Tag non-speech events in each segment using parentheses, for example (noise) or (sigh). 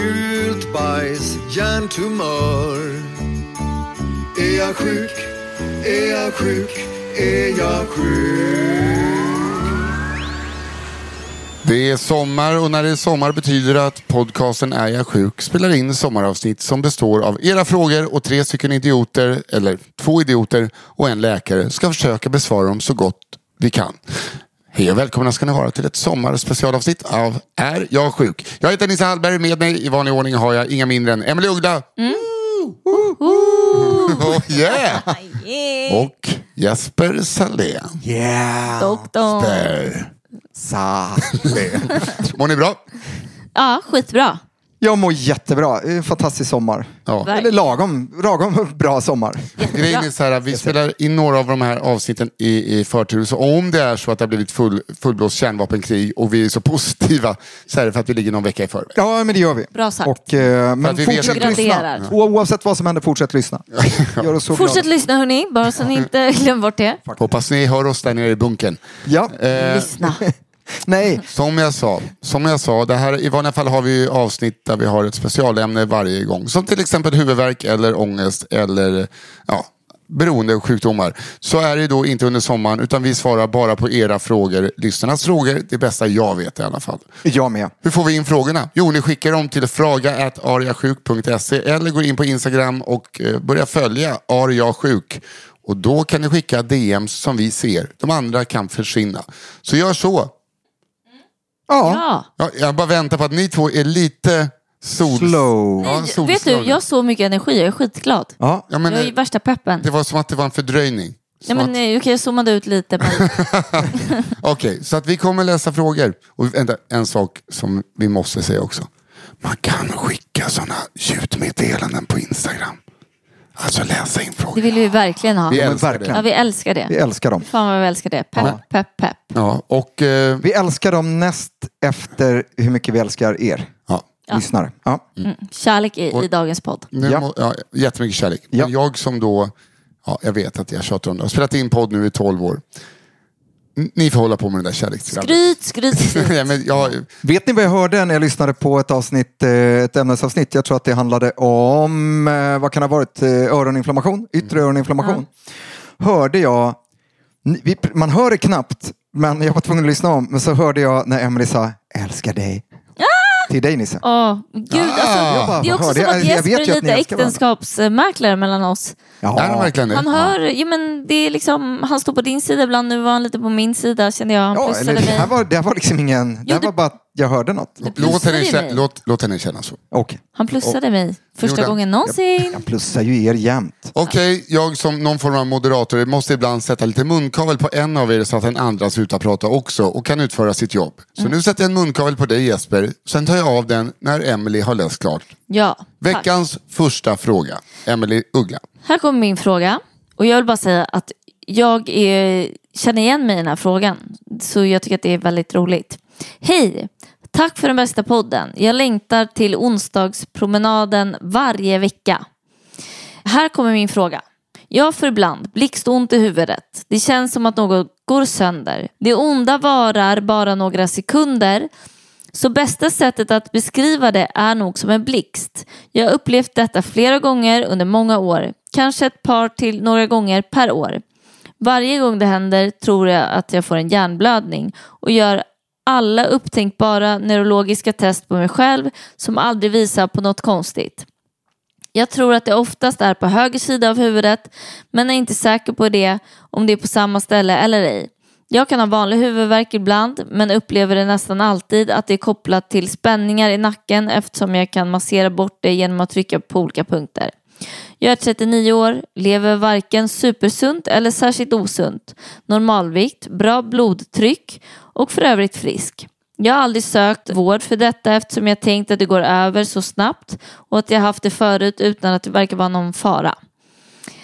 gult bajs, hjärntumör. Är jag sjuk? Är jag sjuk? Är jag sjuk? Det är sommar och när det är sommar betyder det att podcasten Är jag sjuk spelar in sommaravsnitt som består av era frågor och tre stycken idioter, eller två idioter och en läkare ska försöka besvara dem så gott vi kan. Hej och välkomna ska ni vara till ett sommarspecialavsnitt av Är jag sjuk? Jag heter Nisse Hallberg, med mig i vanlig ordning har jag inga mindre än Emelie Uggla. (laughs) Oh, yeah. Och Jesper Salén. Yeah! Saleh. (laughs) Mår ni bra? Ja, skitbra. Jag mår jättebra. Det är En fantastisk sommar. Ja. Eller lagom, lagom bra sommar. Grejen är så här, vi spelar in några av de här avsnitten i, i förtur. Så om det är så att det har blivit full, fullblåst kärnvapenkrig och vi är så positiva så är det för att vi ligger någon vecka i förväg. Ja, men det gör vi. Bra sagt. Och, eh, men vet fortsätt inte. lyssna. O- Oavsett vad som händer, fortsätt lyssna. (laughs) Gör oss så Fortsätt glada. lyssna hörni, bara så ni inte (laughs) glömmer bort det. Hoppas ni hör oss där nere i bunkern. Ja, Eh, Lyssna. Nej. som jag sa, som jag sa det här, i vanliga fall har vi avsnitt där vi har ett specialämne varje gång. Som till exempel huvudvärk eller ångest eller ja, beroendesjukdomar. Så är det då inte under sommaren utan vi svarar bara på era frågor, lyssnarnas frågor. Det bästa jag vet i alla fall. Jag med. Hur får vi in frågorna? Jo, ni skickar dem till fraga.ariasjuk.se eller går in på Instagram och eh, börjar följa ariasjuk. Och då kan ni skicka DMs som vi ser. De andra kan försvinna. Så gör så. Ja, Ja. Ja, jag bara väntar på att ni två är lite sol... slow. Ja, Vet du, jag har så mycket energi, jag är skitglad. Ja. Ja, men, Jag är eh, värsta peppen. det var som att det var en fördröjning. Nej, men, eh, okej, jag zoomade ut lite. Men... (laughs) Okej, så att vi kommer läsa frågor. Och vänta, en sak som vi måste säga också. Man kan skicka sådana ljudmeddelanden på Instagram. Alltså läsa in Det frågor. vill vi verkligen ha. Vi älskar verkligen. Ja, vi älskar Vi det. älskar dem. Fan vad vi älskar det. Pepp, pepp, pepp. Ja, och eh, Vi älskar dem näst efter hur mycket vi älskar er ja, lyssnare. Ja. Mm. Kärlek i, i dagens podd. nu Ja. må, ja, jättemycket kärlek. Ja. Men jag som då, ja, jag vet att jag tjatar om det. Har spelat in podd nu i 12 år. Ni får hålla på med den där kärleksskravlet. Skryt, skryt, (laughs) skryt. Nej, men jag, Vet ni vad jag hörde när jag lyssnade på ett avsnitt, eh, ett ämnesavsnitt? Jag tror att det handlade om, eh, vad kan det ha varit, Eh, öroninflammation, yttre öroninflammation. Hörde jag, man hör det knappt, men jag var tvungen att lyssna om, men så hörde jag när Emily sa, älskar dig. Till dig Nisse. Åh, gud, alltså, bara, det är också som jag? att Jesper vet är lite äktenskapsmäklare mellan oss. är det verkligen det? Han hör, jo men det är liksom, han står på din sida ibland, nu var han lite på min sida kände jag. Han Ja, eller det här var, det här var liksom ingen, det här var bara jag hörde något. Låt plussade henne, ju kä- mig. låt, låt henne känna så. Okej. Han plussade mig första Gjorde han? gången någonsin. Jag plussar ju er jämt. Okej, jag som någon form av moderator måste ibland sätta lite munkavel på en av er så att den andra slutar prata också och kan utföra sitt jobb. Så Mm. nu sätter jag en munkavel på dig Jesper, sen tar jag av den när Emily har läst klart. Ja, tack. Veckans första fråga, Emily Uggla. Här kommer min fråga. Och jag vill bara säga att jag är, känner igen mig i den här frågan. Så jag tycker att det är väldigt roligt. Hej! Tack för den bästa podden. Jag längtar till onsdagspromenaden varje vecka. Här kommer min fråga. Jag får ibland blixtont i huvudet. Det känns som att något går sönder. Det onda varar bara några sekunder. Så bästa sättet att beskriva det är nog som en blixt. Jag har upplevt detta flera gånger under många år. Kanske ett par till några gånger per år. Varje gång det händer tror jag att jag får en hjärnblödning och gör alla upptänkbara neurologiska test på mig själv som aldrig visar på något konstigt. Jag tror att det oftast är på höger sida av huvudet men är inte säker på det om det är på samma ställe eller ej. Jag kan ha vanlig huvudvärk ibland men upplever det nästan alltid att det är kopplat till spänningar i nacken eftersom jag kan massera bort det genom att trycka på olika punkter. Jag är 39 år, lever varken supersunt eller särskilt osunt, normalvikt, bra blodtryck och för övrigt frisk. Jag har aldrig sökt vård för detta eftersom jag tänkt att det går över så snabbt och att jag haft det förut utan att det verkar vara någon fara.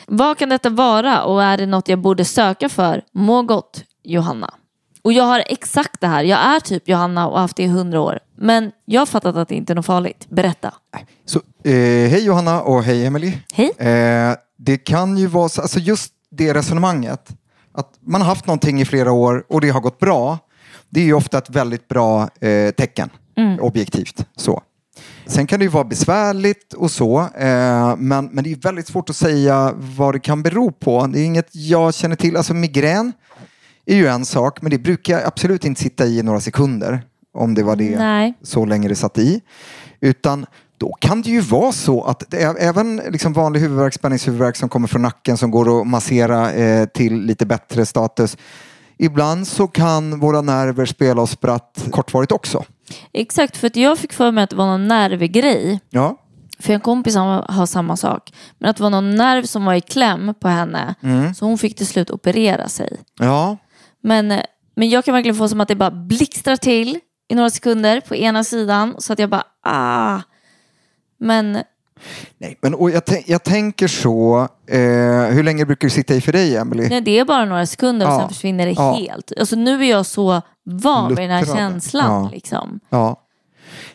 Vad kan detta vara och är det något jag borde söka för? Må gott, Johanna. Och jag har exakt det här. Jag är typ Johanna och har haft det i hundra år. Men jag har fattat att det inte är något farligt. Berätta. Så, eh, hej Johanna och hej Emily. Hej. Eh, det kan ju vara så, alltså just det resonemanget, att man har haft någonting i flera år och det har gått bra. Det är ju ofta ett väldigt bra eh, tecken, objektivt. Så. Sen kan det ju vara besvärligt och så, eh, men, men det är väldigt svårt att säga vad det kan bero på. Det är inget jag känner till. Alltså migrän är ju en sak, men det brukar absolut inte sitta i några sekunder. Om det var det Nej. så länge det satt i. Utan då kan det ju vara så att även liksom vanlig huvudvärk, spänningshuvudvärk som kommer från nacken som går att massera eh, till lite bättre status. Ibland så kan våra nerver spela oss spratt kortvarigt också. Exakt, för att jag fick för mig att det var någon nervgrej. Ja, För en kompis har, samma sak. Men att det var någon nerv som var i kläm på henne. Så hon fick till slut operera sig. ja. Men, eh, men jag kan verkligen få som att det bara blixtrar till i några sekunder på ena sidan. Så att jag bara ah. Men Nej, men och jag, jag tänker så, eh, hur länge brukar du sitta i för dig, Emily? nej, det är bara några sekunder och Ja. sen försvinner det Ja. helt. Alltså, nu är jag så van vid den här känslan. Ja. Liksom. Ja.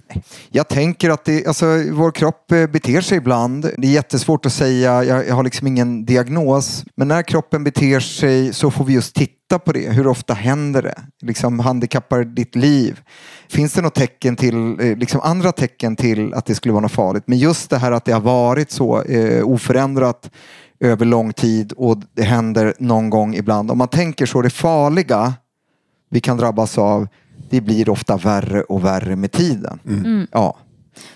Nej, Jag tänker att det, alltså, vår kropp eh, beter sig ibland. Det är jättesvårt att säga, jag, jag har liksom ingen diagnos. Men när kroppen beter sig så får vi just titta på det. Hur ofta händer det? Liksom, handikappar ditt liv? Finns det något tecken till, eh, liksom andra tecken till att det skulle vara något farligt? Men just det här att det har varit så eh, oförändrat över lång tid och det händer någon gång ibland. Om man tänker så, det farliga vi kan drabbas av, det blir ofta värre och värre med tiden. Ja.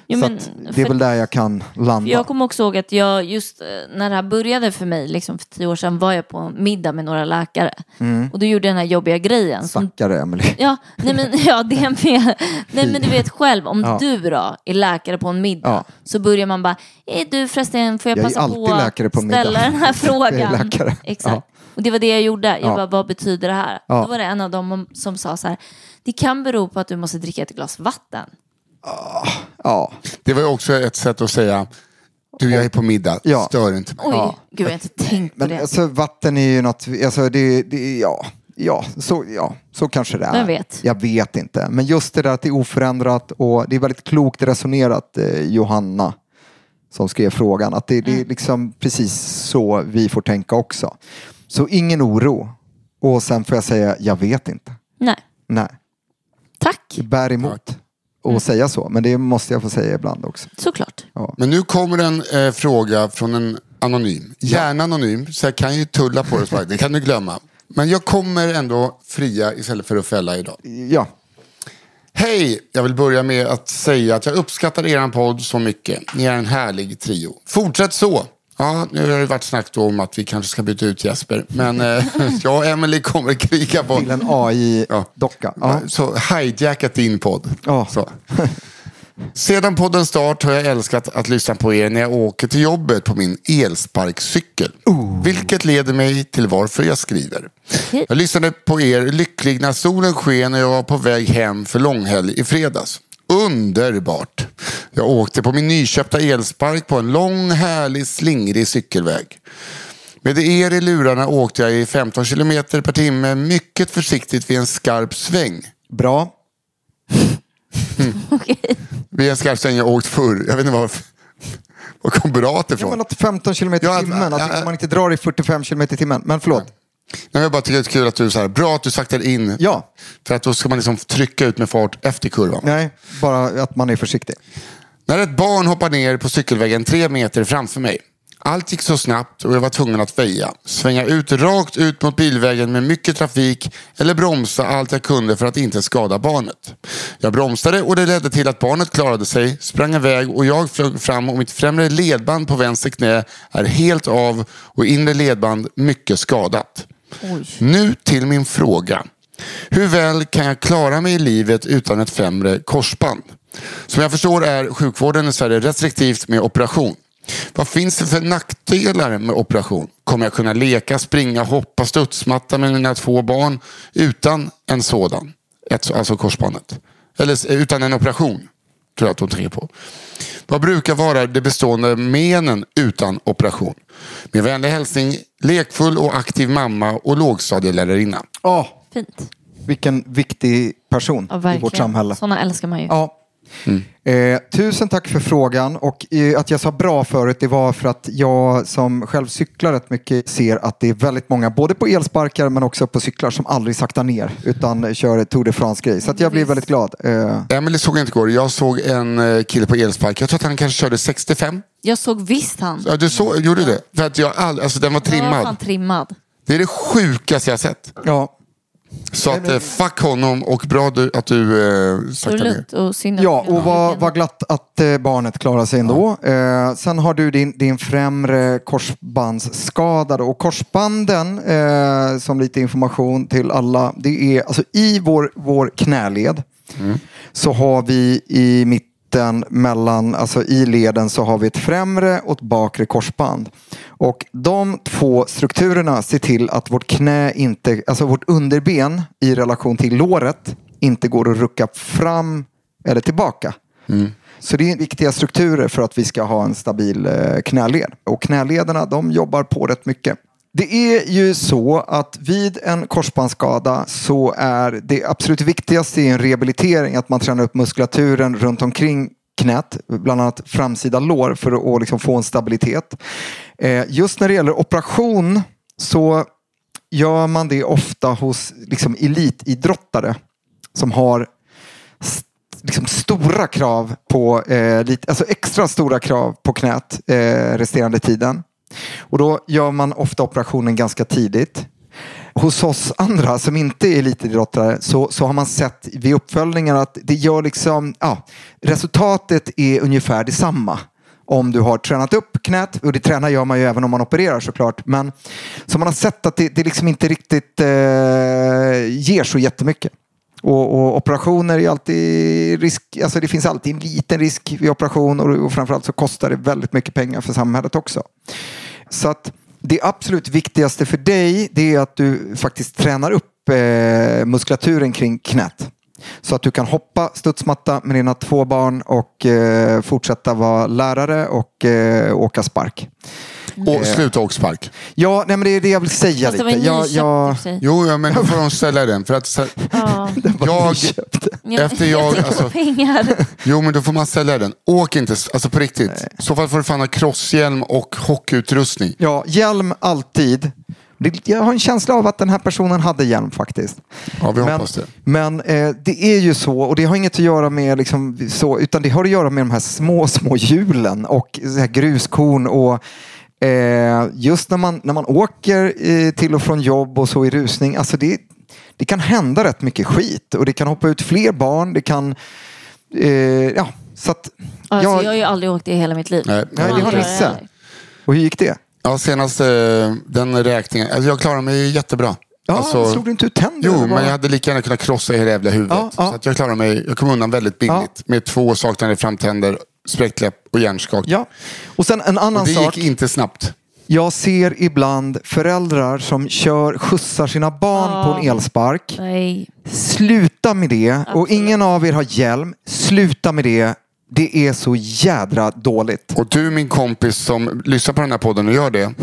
Jo, så men att det är väl där jag kan landa. Jag kommer också ihåg att jag just eh, när det här började för mig, liksom för tio år sedan, var jag på middag med några läkare. Och då gjorde jag den här jobbiga grejen. Som, Stackare Emelie. ja, nej men, (laughs) ja, det med. Nej men du vet själv, om Ja. du då är läkare på en middag Ja. så börjar man bara, är du förresten, får jag, Jag passa på middag. ställa den här frågan? (laughs) Jag är läkare. (laughs) Exakt. Ja. Och det var det jag gjorde. Jag Ja. bara, vad betyder det här? Ja. Då var det en av dem som sa så här, det kan bero på att du måste dricka ett glas vatten. Ja. Det var ju också ett sätt att säga, du jag är på middag, Ja. stör inte mig. Oj, Ja. gud jag har inte tänkt på Men det. alltså, vatten är ju något, alltså, det, det, ja. Ja så, ja, så kanske det är. Vem vet? Jag vet inte. Men just det där att det är oförändrat och det är väldigt klokt resonerat, eh, Johanna, som skrev frågan. Att det, det Mm. är liksom precis så vi får tänka också. Så ingen oro. Och sen får jag säga, jag vet inte. Nej, Nej, tack. det bär emot att säga så. Men det måste jag få säga ibland också. Såklart. Men nu kommer en eh, fråga från en anonym. Gärna anonym, så jag kan ju tulla på det. Det kan du glömma. Men jag kommer ändå fria istället för att fälla idag. Ja, Hej! Jag vill börja med att säga att jag uppskattar er podd så mycket. Ni är en härlig trio. Fortsätt så! Ja, nu har det varit snack då om att vi kanske ska byta ut Jesper. Men eh, (laughs) jag och Emily kommer kriga på... till en AI-docka. Ja. Så hijackat din podd. Ja. Så. Sedan poddens start har jag älskat att lyssna på er när jag åker till jobbet på min elsparkcykel. Vilket leder mig till varför jag skriver. Jag lyssnade på er lycklig när solen sken och jag var på väg hem för långhelg i fredags. Underbart! Jag åkte på min nyköpta elspark på en lång, härlig, slingrig cykelväg. Med er i lurarna åkte jag i 15 kilometer per timme mycket försiktigt vid en skarp sväng. Bra. (laughs) (laughs) Okej. Vid en skarp sväng jag åkt förr. Jag vet inte varför. Var kom brat Ja, ifrån? men att 15 kilometer i Ja, timmen, att ja, ja. man inte drar i 45 kilometer i timmen. Men förlåt. Nej, jag bara tycker det är kul att du så här, bra att du saktar in. Ja. För att då ska man liksom trycka ut med fart efter kurvan. Nej, bara att man är försiktig. När ett barn hoppar ner på cykelvägen tre meter framför mig. Allt gick så snabbt och jag var tvungen att väja. Svänga ut rakt ut mot bilvägen med mycket trafik eller bromsa allt jag kunde för att inte skada barnet. Jag bromsade och det ledde till att barnet klarade sig, sprang iväg och jag flög fram och mitt främre ledband på vänster knä är helt av och inre ledband mycket skadat. Nu till min fråga. Hur väl kan jag klara mig i livet utan ett främre korsband? Som jag förstår är sjukvården i Sverige restriktivt med operation. Vad finns det för nackdelar med operation? Kommer jag kunna leka, springa, hoppa, studsmatta med mina två barn utan en sådan? Ett, alltså korsbandet. Eller utan en operation, tror jag att de tänker på. Vad brukar vara de bestående menen utan operation? Med vänlig hälsning, lekfull och aktiv mamma och lågstadielärarinna. Åh, Fint. vilken viktig person Ja, i verkligen. vårt samhälle. Sådana älskar man ju. Ja. Eh, tusen tack för frågan. Och eh, att jag sa bra förut, det var för att jag som själv cyklar rätt mycket ser att det är väldigt många, både på elsparkar men också på cyklar, som aldrig saktar ner utan kör Tour de France-grej. Så att jag blir väldigt glad. Eh, Emily såg jag inte igår. Jag såg en eh, kille på elspark. Jag tror att han kanske körde 65. Jag såg visst han. Ja, du så, gjorde det? För att jag all, alltså den var Jag var fan trimmad. trimmad. Det är det sjukaste jag sett. ja. Så att eh, fuck honom och bra du, att du eh, saktar ner. Och synd att Ja, jag och vad vad glatt att eh, barnet klarar sig ändå. Eh, sen har du din, din främre korsbandsskada. då. Och korsbanden, eh, som lite information till alla, det är alltså i vår, vår knäled så har vi i mitten mellan, alltså i leden så har vi ett främre och ett bakre korsband. Och de två strukturerna ser till att vårt knä inte, alltså vårt underben i relation till låret inte går att rucka fram eller tillbaka. Så det är viktiga strukturer för att vi ska ha en stabil eh, knäled. Och knälederna de jobbar på rätt mycket. Det är ju så att vid en korsbandsskada så är det absolut viktigaste i en rehabilitering att man tränar upp muskulaturen runt omkring knät, bland annat framsida lår för att, att liksom få en stabilitet. Eh, just när det gäller operation så gör man det ofta hos liksom, elitidrottare som har st- liksom stora krav på, eh, lite, alltså extra stora krav på knät eh, resterande tiden. Och då gör man ofta operationen ganska tidigt. Hos oss andra som inte är elitidrottare så, så har man sett vid uppföljningar att det gör liksom, ja, resultatet är ungefär detsamma om du har tränat upp knät, och det tränar gör man ju även om man opererar såklart. Men så man har sett att det, det liksom inte riktigt eh, ger så jättemycket. Och, och operationer är alltid risk, alltså det finns alltid en liten risk vid operation och, och framförallt så kostar det väldigt mycket pengar för samhället också. Så att det absolut viktigaste för dig det är att du faktiskt tränar upp eh, muskulaturen kring knät. Så att du kan hoppa studsmatta med dina två barn och eh, fortsätta vara lärare och eh, åka spark. Och sluta åka spark. Ja, nej, men det är det jag vill säga Fast det var lite. Jag, jag. Jo, ja, men då får de ställa den. För att, så, Ja. (laughs) jag, Ja, efter jag alltså, pengar. (laughs) jo men då får man sälja den. Åk inte, alltså på riktigt. I så fall får du fan ha crosshjälm och hockeyutrustning. ja, hjälm alltid. Det- Jag har en känsla av att den här personen hade hjälm faktiskt. Ja, vi Men, det. men eh, det är ju så, och det har inget att göra med liksom, så, utan det har att göra med de här små, små hjulen och så här gruskorn och eh, just när man, när man åker eh, till och från jobb och så i rusning, alltså det, det kan hända rätt mycket skit och det kan hoppa ut fler barn, det kan, eh, ja, så att, Alltså, ja, jag har ju aldrig åkt det i hela mitt liv. Nej, Nej, det har. Nisse. och hur gick det? Ja, senast eh, den räkningen. Alltså jag klarar mig jättebra. Ja, alltså, slog du inte ut tänder? Jo, men jag hade lika gärna kunnat krossa hela jävla huvudet. Ja, ja. Så att jag klarar mig, jag kom undan väldigt billigt. Med två saknade framtänder, spräckt läpp och hjärnskak. Ja, och sen en annan och det sak. gick inte snabbt. Jag ser ibland föräldrar som kör, skjutsar sina barn på en elspark. Nej. Sluta med det. Och ingen av er har hjälm. Sluta med det. Det är så jädra dåligt. Och du min kompis som lyssnar på den här podden och gör det.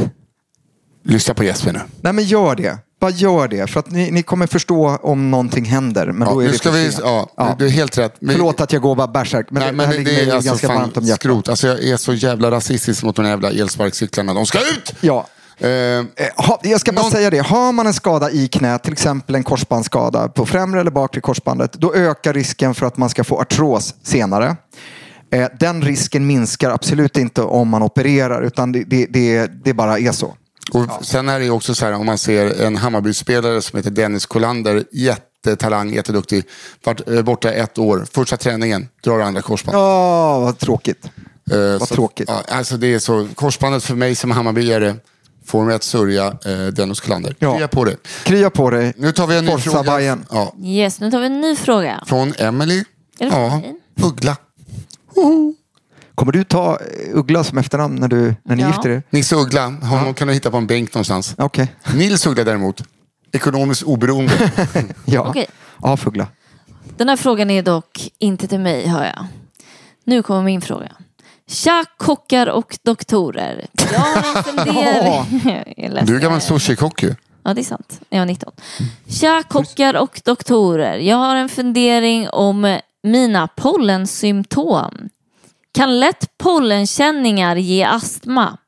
Lyssna på Jesper nu. Nej men gör det. bara gör det. För att ni, ni kommer förstå om någonting händer. Men Ja, då är nu det ska vi, sent. ja, Du är helt rätt. Men- Förlåt att jag går bara bärsärk. Men, Nej, det, men här det, det är alltså ganska varmt om hjärtat. skrot. Alltså, jag är så jävla rasistisk mot de jävla elsparkcyklarna. De ska ut! Ja. Eh, Eh, ha, jag ska bara Någon- säga det. Har man en skada i knät, till exempel en korsbandsskada på främre eller bakre korsbandet, då ökar risken för att man ska få artros senare. Eh, den risken minskar absolut inte om man opererar, utan det, det, det, det bara är så. och Sen är det också så här om man ser en Hammarby-spelare som heter Dennis Kolander. Jättetalang, jätteduktig. Varit eh, borta ett år. Första träningen drar andra korsband. Ja, vad tråkigt. Eh, vad så- tråkigt. Ja, alltså det är så. Korsbandet för mig som Hammarbyare får mig att sörja eh, Dennis Kolander. Ja. Krya på det. Krya på dig. Nu tar vi en ny Forza fråga. Bayern. Ja, Yes, nu tar vi en ny fråga. från Emily. Är det från Ja? Uggla. Kommer du ta Uggla som efternamn när, du, när ni Ja. gifter er? Nisse Uggla. Honom kan du hitta på en bänk någonstans. Okej. Nils Uggla däremot. Ekonomiskt oberoende. (laughs) Ja. Okej. ja, Fuggla. Den här frågan är dock inte till mig, hör jag. Nu kommer min fråga. Tja kockar och doktorer. (laughs) Jag har Du är gammal sushikock ju. Ja, det är sant. Jag var 19. Tja kockar och doktorer. Jag har en fundering om mina pollensymptom. Kan lätt pollenkänningar ge astma?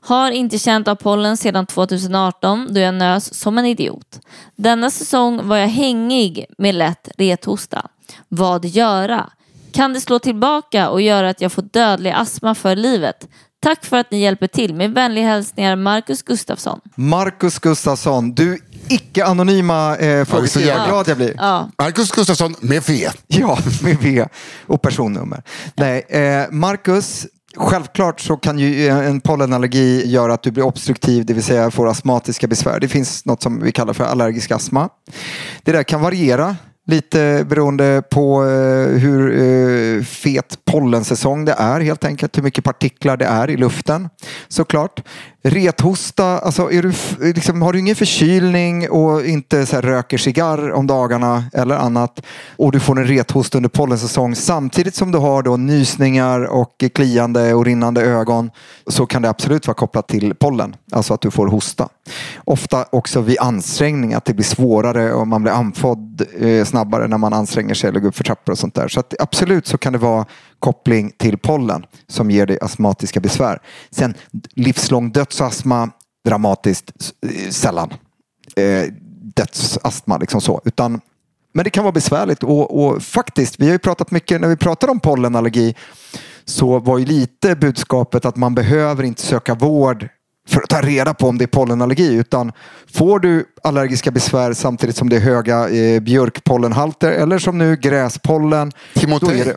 Har inte känt av pollen sedan 2018 då jag nös som en idiot. Denna säsong var jag hängig med lätt rethosta. Vad göra? Kan det slå tillbaka och göra att jag får dödlig astma för livet? Tack för att ni hjälper till. Med vänliga hälsningar Marcus Gustafsson. Marcus Gustafsson, du icke-anonyma eh, frågeställare. jävla- Vad glad jag blir. Ja, Marcus Gustafsson med V. Ja, med V och personnummer. Nej, eh, Marcus, självklart så kan ju en pollenallergi göra att du blir obstruktiv, det vill säga får astmatiska besvär. Det finns något som vi kallar för allergisk astma. Det där kan variera lite beroende på eh, hur eh, fet pollensäsong det är helt enkelt. Hur mycket partiklar det är i luften såklart. Rethosta, alltså är du, liksom, har du ingen förkylning och inte så här, röker cigarr om dagarna eller annat och du får en rethosta under pollensäsong samtidigt som du har då nysningar och kliande och rinnande ögon så kan det absolut vara kopplat till pollen, alltså att du får hosta. Ofta också vid ansträngning, att det blir svårare och man blir andfådd eh, snabbare när man anstränger sig eller går upp för trappor och sånt där. Så att absolut så kan det vara koppling till pollen som ger dig astmatiska besvär. Sen livslång dödsastma, dramatiskt eh, sällan. Eh, dödsastma liksom så. Utan, men det kan vara besvärligt och, och faktiskt, vi har ju pratat mycket, när vi pratar om pollenallergi så var ju lite budskapet att man behöver inte söka vård för att ta reda på om det är pollenallergi. Utan får du allergiska besvär samtidigt som det är höga eh, björkpollenhalter eller som nu gräspollen. Timotej. Det,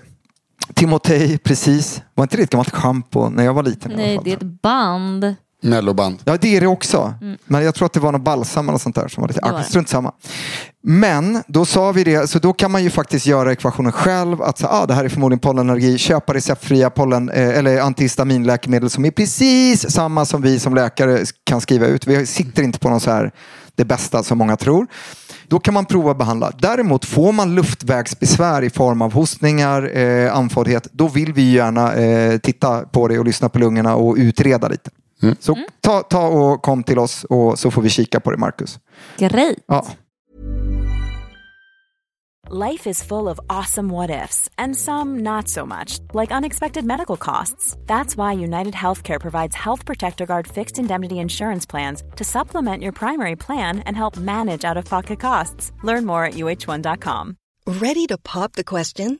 Timotej, precis. Var inte det ett gammalt schampo när jag var liten? i alla nej fall? det är ett band. Melloband. Ja, det är det också. Men jag tror att det var något balsam eller sånt där som var lite... Ah, strunt samma. Men då sa vi det, så då kan man ju faktiskt göra ekvationen själv. Att så, ah, det här är förmodligen pollenallergi. Köpa receptfria pollen eh, eller antihistaminläkemedel som är precis samma som vi som läkare kan skriva ut. Vi sitter inte på någon så här det bästa som många tror. Då kan man prova att behandla. Däremot får man luftvägsbesvär i form av hostningar, eh, andfåddhet, då vill vi gärna eh, titta på det och lyssna på lungorna och utreda lite. Så ta, ta och kom till oss och så får vi kika på det, Marcus. Great. Ja. Life is full of awesome what ifs, and some not so much, like unexpected medical costs. That's why United Healthcare provides Health Protector Guard fixed indemnity insurance plans to supplement your primary plan and help manage out of pocket costs. Learn more at uh1.com. Ready to pop the question?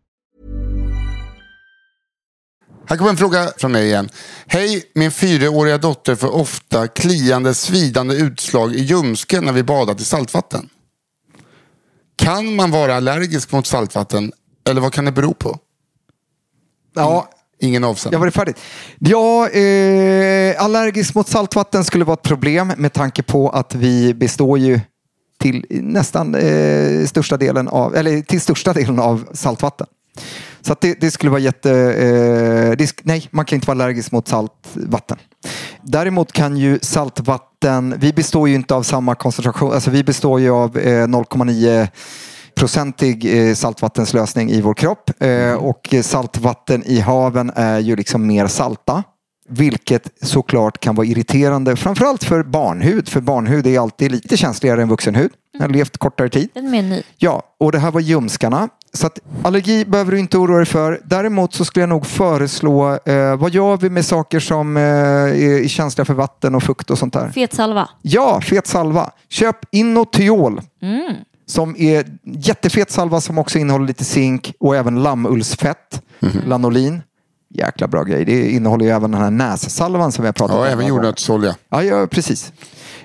Här kommer en fråga från mig igen. Hej, min fyraåriga dotter får ofta kliande, svidande utslag i ljumsken när vi badat i saltvatten. Kan man vara allergisk mot saltvatten eller vad kan det bero på? Ja, Ingen avsändare. jag var det färdigt. Ja, eh, allergisk mot saltvatten skulle vara ett problem med tanke på att vi består ju till nästan eh, största delen av, eller till största delen av saltvatten. Så det, det skulle vara jätte... Eh, det, nej, man kan inte vara allergisk mot saltvatten. Däremot kan ju saltvatten, vi består ju inte av samma koncentration, alltså vi består ju av eh, 0,9 procentig eh, saltvattenslösning i vår kropp eh, och saltvatten i haven är ju liksom mer salta. Vilket såklart kan vara irriterande, framförallt för barnhud. För barnhud är alltid lite känsligare än vuxenhud. Den har levt kortare tid. Den är ny. Ja, och det här var ljumskarna. Så att allergi behöver du inte oroa dig för. Däremot så skulle jag nog föreslå, eh, vad gör vi med saker som eh, är känsliga för vatten och fukt och sånt där? Fet salva. Ja, fet salva. Köp Inotiol. Som är jättefet salva som också innehåller lite zink och även lammullsfett, lanolin. Jäkla bra grej. Det innehåller ju även den här nässalvan som vi har pratat om. Ja, även jordnötsolja. Ja, ja, precis.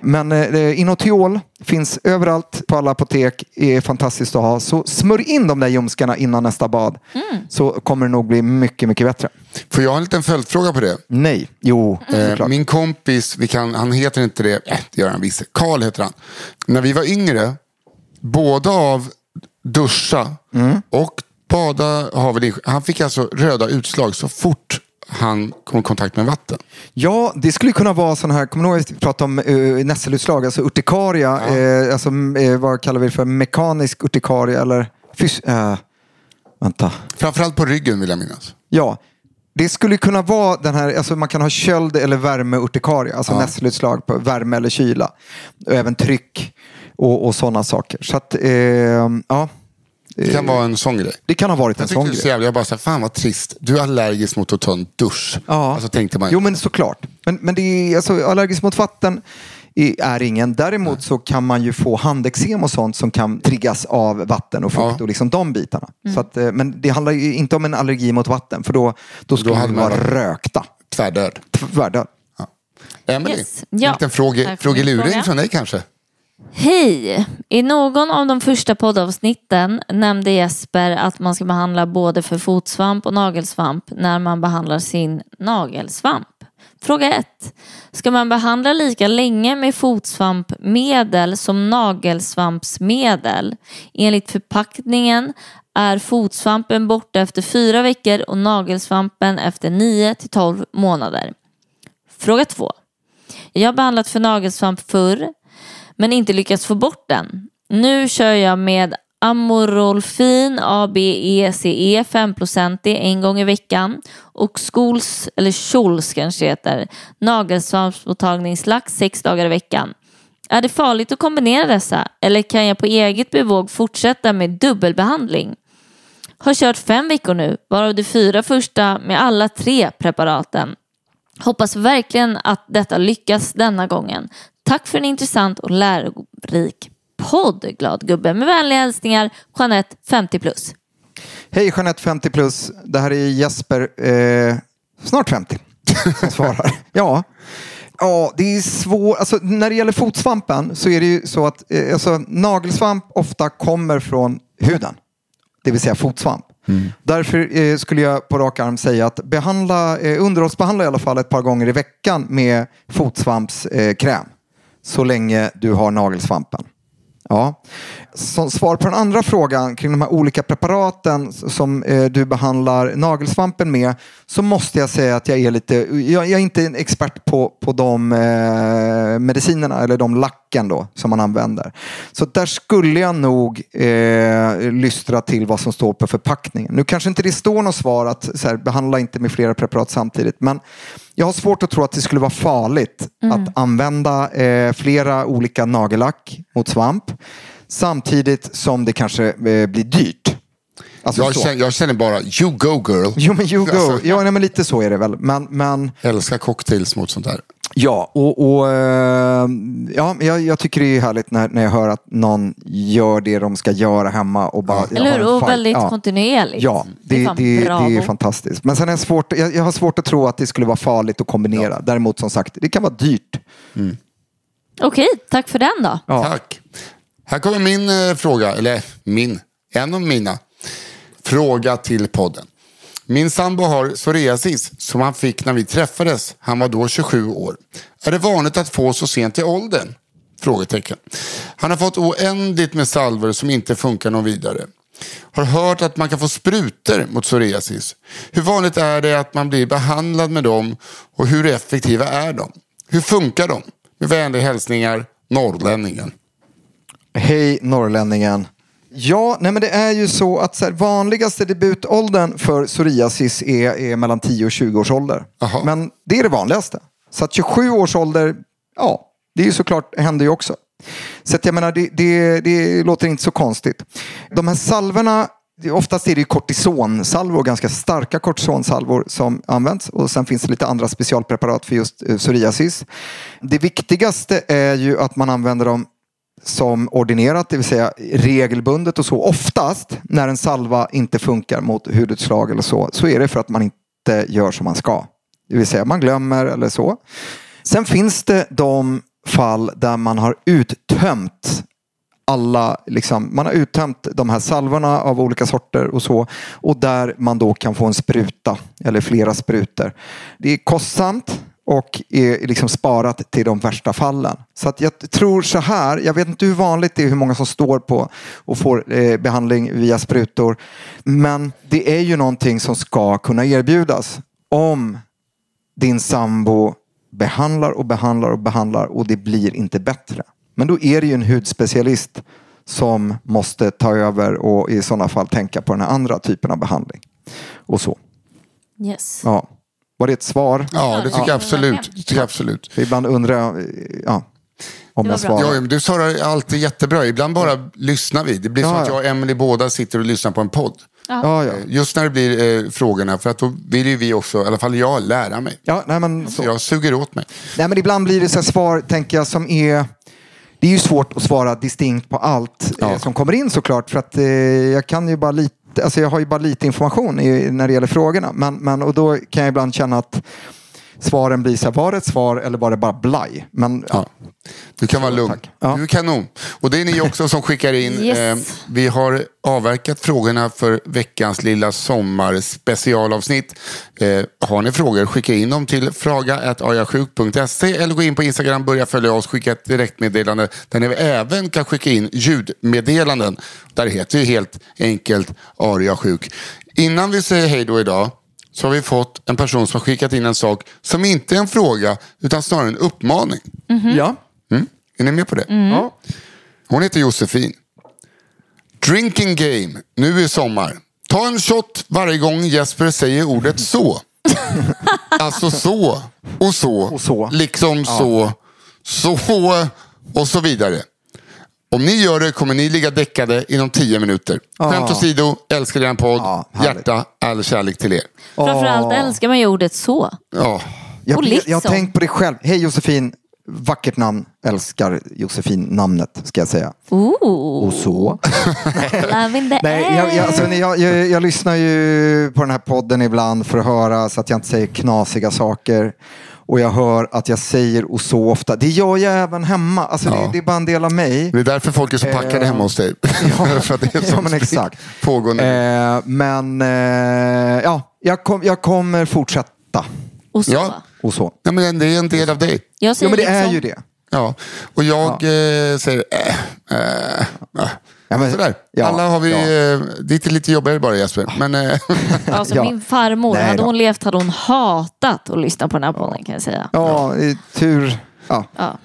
Men eh, Inotiol finns överallt på alla apotek. är fantastiskt att ha. Så smörj in de där ljumskarna innan nästa bad. Så kommer det nog bli mycket, mycket bättre. Får jag ha en liten följdfråga på det? Nej, jo, Eh, såklart. min kompis, vi kan, han heter inte det, äh, det gör han visst. Karl heter han. När vi var yngre, både av duscha Mm. och bada havet i- Han fick alltså röda utslag så fort han kom i kontakt med vatten. Ja, det skulle kunna vara sån här, kommer du ihåg att vi pratade om uh, nässelutslag, alltså urtikaria, eh, alltså eh, vad kallar vi det för, mekanisk urtikaria eller fys... eh, vänta. Framförallt på ryggen vill jag minnas. Ja, det skulle kunna vara den här, alltså man kan ha köld eller värmeurtikaria, alltså nässelutslag på värme eller kyla. Och även tryck och, och sådana saker. Så att, eh, ja. Det kan vara en sån grej. Det kan ha varit en Jag sån tyckte det så grej. jävla, jag bara så fan vad trist. Du är allergisk mot att ta en dusch. Ja. Alltså tänkte man. Jo men såklart. Men, men det är, alltså, allergisk mot vatten är ingen. Däremot så kan man ju få handeksem och sånt som kan triggas av vatten och fukt Ja. och liksom de bitarna. Så att, eh, men det handlar ju inte om en allergi mot vatten för då, då skulle hade man vara rökta. Tvärdöd. Tvärdöd. Emelie, Yes. en Ja. liten fråge, frågeluring från dig kanske? Hej! I någon av de första poddavsnitten nämnde Jesper att man ska behandla både för fotsvamp och nagelsvamp när man behandlar sin nagelsvamp. Fråga 1. Ska man behandla lika länge med fotsvampmedel som nagelsvampsmedel? Enligt förpackningen är fotsvampen borta efter fyra veckor och nagelsvampen efter 9 till 12 månader. Fråga 2. Jag har behandlat för nagelsvamp förr men inte lyckats få bort den. Nu kör jag med Amorolfin ABECE 5% en gång i veckan och Skols, eller Schols kanske det heter, nagelsvampsmottagningslax sex dagar i veckan. Är det farligt att kombinera dessa eller kan jag på eget bevåg fortsätta med dubbelbehandling? Har kört fem veckor nu, varav de fyra första med alla tre preparaten. Hoppas verkligen att detta lyckas denna gången. Tack för en intressant och lärorik podd, glad gubbe. Med vänliga hälsningar, Jeanette 50 plus. Hej Jeanette 50 plus. Det här är Jesper, eh, snart 50, (laughs) som svarar. Ja. Ja, det är svårt. Alltså, när det gäller fotsvampen så är det ju så att eh, alltså, nagelsvamp ofta kommer från huden. Det vill säga fotsvamp. Därför eh, skulle jag på rak arm säga att behandla, eh, underhållsbehandla i alla fall ett par gånger i veckan med fotsvampskräm. Så länge du har nagelsvampen. Ja. Som svar på den andra frågan kring de här olika preparaten som eh, du behandlar nagelsvampen med så måste jag säga att jag är lite, jag, jag är inte en expert på, på de eh, medicinerna eller de lacken då som man använder. Så där skulle jag nog eh, lystra till vad som står på förpackningen. Nu kanske inte det står något svar att så här, behandla inte med flera preparat samtidigt men jag har svårt att tro att det skulle vara farligt att använda eh, flera olika nagellack mot svamp samtidigt som det kanske eh, blir dyrt. Alltså Jag känner, jag känner bara, you go girl. Jo men you go. Alltså, ja, nej, men lite så är det väl. Men, men Älskar cocktails mot sånt där. Ja, och, och eh, ja, jag, jag tycker det är härligt när, när jag hör att någon gör det de ska göra hemma. Och bara, Eller hur? Och väldigt Ja. kontinuerligt. Ja, Det är det, det, det, är fantastiskt. Men sen är jag, svårt, jag, jag har svårt att tro att det skulle vara farligt att kombinera. Däremot som sagt, det kan vara dyrt. Okej, tack för den då. Ja. Tack. Här kommer min eh, fråga, eller min, en av mina. Fråga till podden. Min sambo har psoriasis som han fick när vi träffades. Han var då 27 år. Är det vanligt att få så sent i åldern? Frågetecken. Han har fått oändligt med salver som inte funkar någon vidare. Har hört att man kan få sprutor mot psoriasis. Hur vanligt är det att man blir behandlad med dem och hur effektiva är de? Hur funkar de? Med vänliga hälsningar, norrlänningen. Hej norrlänningen. Ja, nej men det är ju så att så här, vanligaste debutåldern för psoriasis är, är mellan 10 och 20 års ålder. Jaha. Men det är det vanligaste. Så att 27 års ålder, ja, det är ju såklart, händer ju också. Så att jag menar, det, det, det låter inte så konstigt. De här salvorna, det- oftast är det kortisonsalvor, ganska starka kortisonsalvor som används. Och sen finns det lite andra specialpreparat för just eh, psoriasis. Det viktigaste är ju att man använder dem som ordinerat, det vill säga regelbundet och så. Oftast när en salva inte funkar mot hudutslag eller så, så är det för att man inte gör som man ska. Det vill säga man glömmer eller så. Sen finns det de fall där man har uttömt alla, liksom, man har uttömt de här salvorna av olika sorter och så och där man då kan få en spruta eller flera sprutor. Det är kostsamt och är liksom sparat till de värsta fallen. Så att jag tror så här, jag vet inte hur vanligt det är hur många som står på och får eh, behandling via sprutor. Men det är ju någonting som ska kunna erbjudas om din sambo behandlar och behandlar och behandlar och det blir inte bättre. Men då är det ju en hudspecialist som måste ta över och i sådana fall tänka på den här andra typen av behandling. Och så. Yes. Ja. Var det ett svar? Ja, det tycker jag absolut. Det tycker jag absolut. För ibland undrar jag eh, ja, om jag svarar. Ja, du svarar alltid jättebra. Ibland bara lyssnar vi. Det blir som Ja, att ja. jag och Emily båda sitter och lyssnar på en podd. Ja, ja. Just när det blir eh, frågorna, för att då vill ju vi också, i alla fall jag, lära mig. Ja, nej, men Så jag suger åt mig. Nej, men ibland blir det så här svar, tänker jag, som är... Det är ju svårt att svara distinkt på allt eh, som kommer in såklart. För att eh, jag kan ju bara lite, alltså jag har ju bara lite information i, när det gäller frågorna. Men, men, och då kan jag ibland känna att svaren blir så här, var det ett svar eller var det bara blaj? Men ja. Ja. Du kan vara lugn. Ja. Du är kanon. Och det är ni också som skickar in. (laughs) Yes. Eh, vi har avverkat frågorna för veckans lilla sommarspecialavsnitt. Eh, har ni frågor, skicka in dem till fraga.ajasjuk.se eller gå in på Instagram, börja följa oss, skicka ett direktmeddelande där ni även kan skicka in ljudmeddelanden. Där heter ju helt enkelt Ariasjuk. Innan vi säger hej då idag så har vi fått en person som har skickat in en sak som inte är en fråga utan snarare en uppmaning. ja. Mm. Är ni med på det? ja. Hon heter Josefin. Drinking game. Nu är sommar. Ta en shot varje gång Jesper säger ordet så. (laughs) alltså så och så. Och så. Liksom så. Så och så vidare. Om ni gör det kommer ni ligga däckade inom tio minuter. Ja. Skämt åsido, älskar er podd. Härligt. Hjärta, all kärlek till er. Framförallt älskar man ju ordet så. Ja. Jag, Och jag, har liksom. tänkt på det själv. Hej Josefin, vackert namn. Älskar Josefin-namnet ska jag säga. Ooh, Och så. (laughs) Nej, jag, jag, alltså, jag, jag, jag lyssnar ju på den här podden ibland för att höra så att jag inte säger knasiga saker. Och jag hör att jag säger och så ofta. Det gör jag även hemma. Alltså, det, det är bara en del av mig. Det är därför folk är så packade Eh, hemma hos dig. (laughs) (laughs) För att det är (laughs) ja, men exakt. pågående. Eh, men eh, ja, jag, kom, jag kommer fortsätta. Och så. Ja. Och så. Ja, men det är en del av dig. Jag Ja, men det är liksom, ju det. Ja, och jag eh, säger äh, äh, äh. Ja, men- Sådär. ja, Alla har vi, ja. eh, det är lite jobbigare bara Jesper. Men eh, (laughs) Alltså, Ja. Min farmor, Nej hade då. hon levt hade hon hatat att lyssna på den här podden kan jag säga. Ja, tur. Ja, Ja.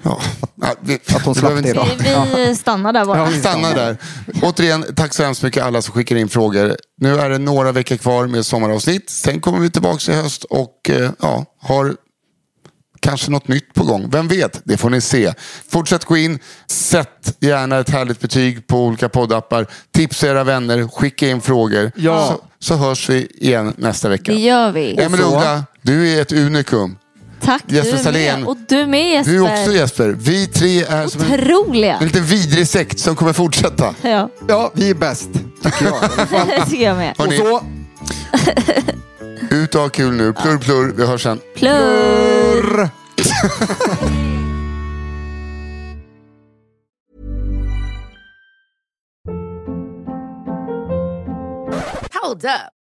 att hon slapp det då. Vi, vi stannar där bara. Ja, vi Stanna där. Återigen, tack så hemskt mycket alla som skickar in frågor. Nu är det några veckor kvar med sommaravsnitt. Sen kommer vi tillbaka i höst och eh, ja, har kanske något nytt på gång. Vem vet? Det får ni se. Fortsätt gå in. Sätt gärna ett härligt betyg på olika poddappar. Tipsa era vänner. Skicka in frågor. Ja. Så, så hörs vi igen nästa vecka. Det gör vi. Emelie. Uggla, du är ett unikum. Tack, Jesper du är Salén. med. Och du med Jesper. Du är också Jesper. Vi tre är som en, Otroliga. en liten vidrig sekt som kommer fortsätta. Ja, Ja, vi är bäst, tycker jag. (laughs) det tycker jag med. Och så, (laughs) ut och ha kul nu. Plurr plurr, vi hörs sen. Plurr. Hold up.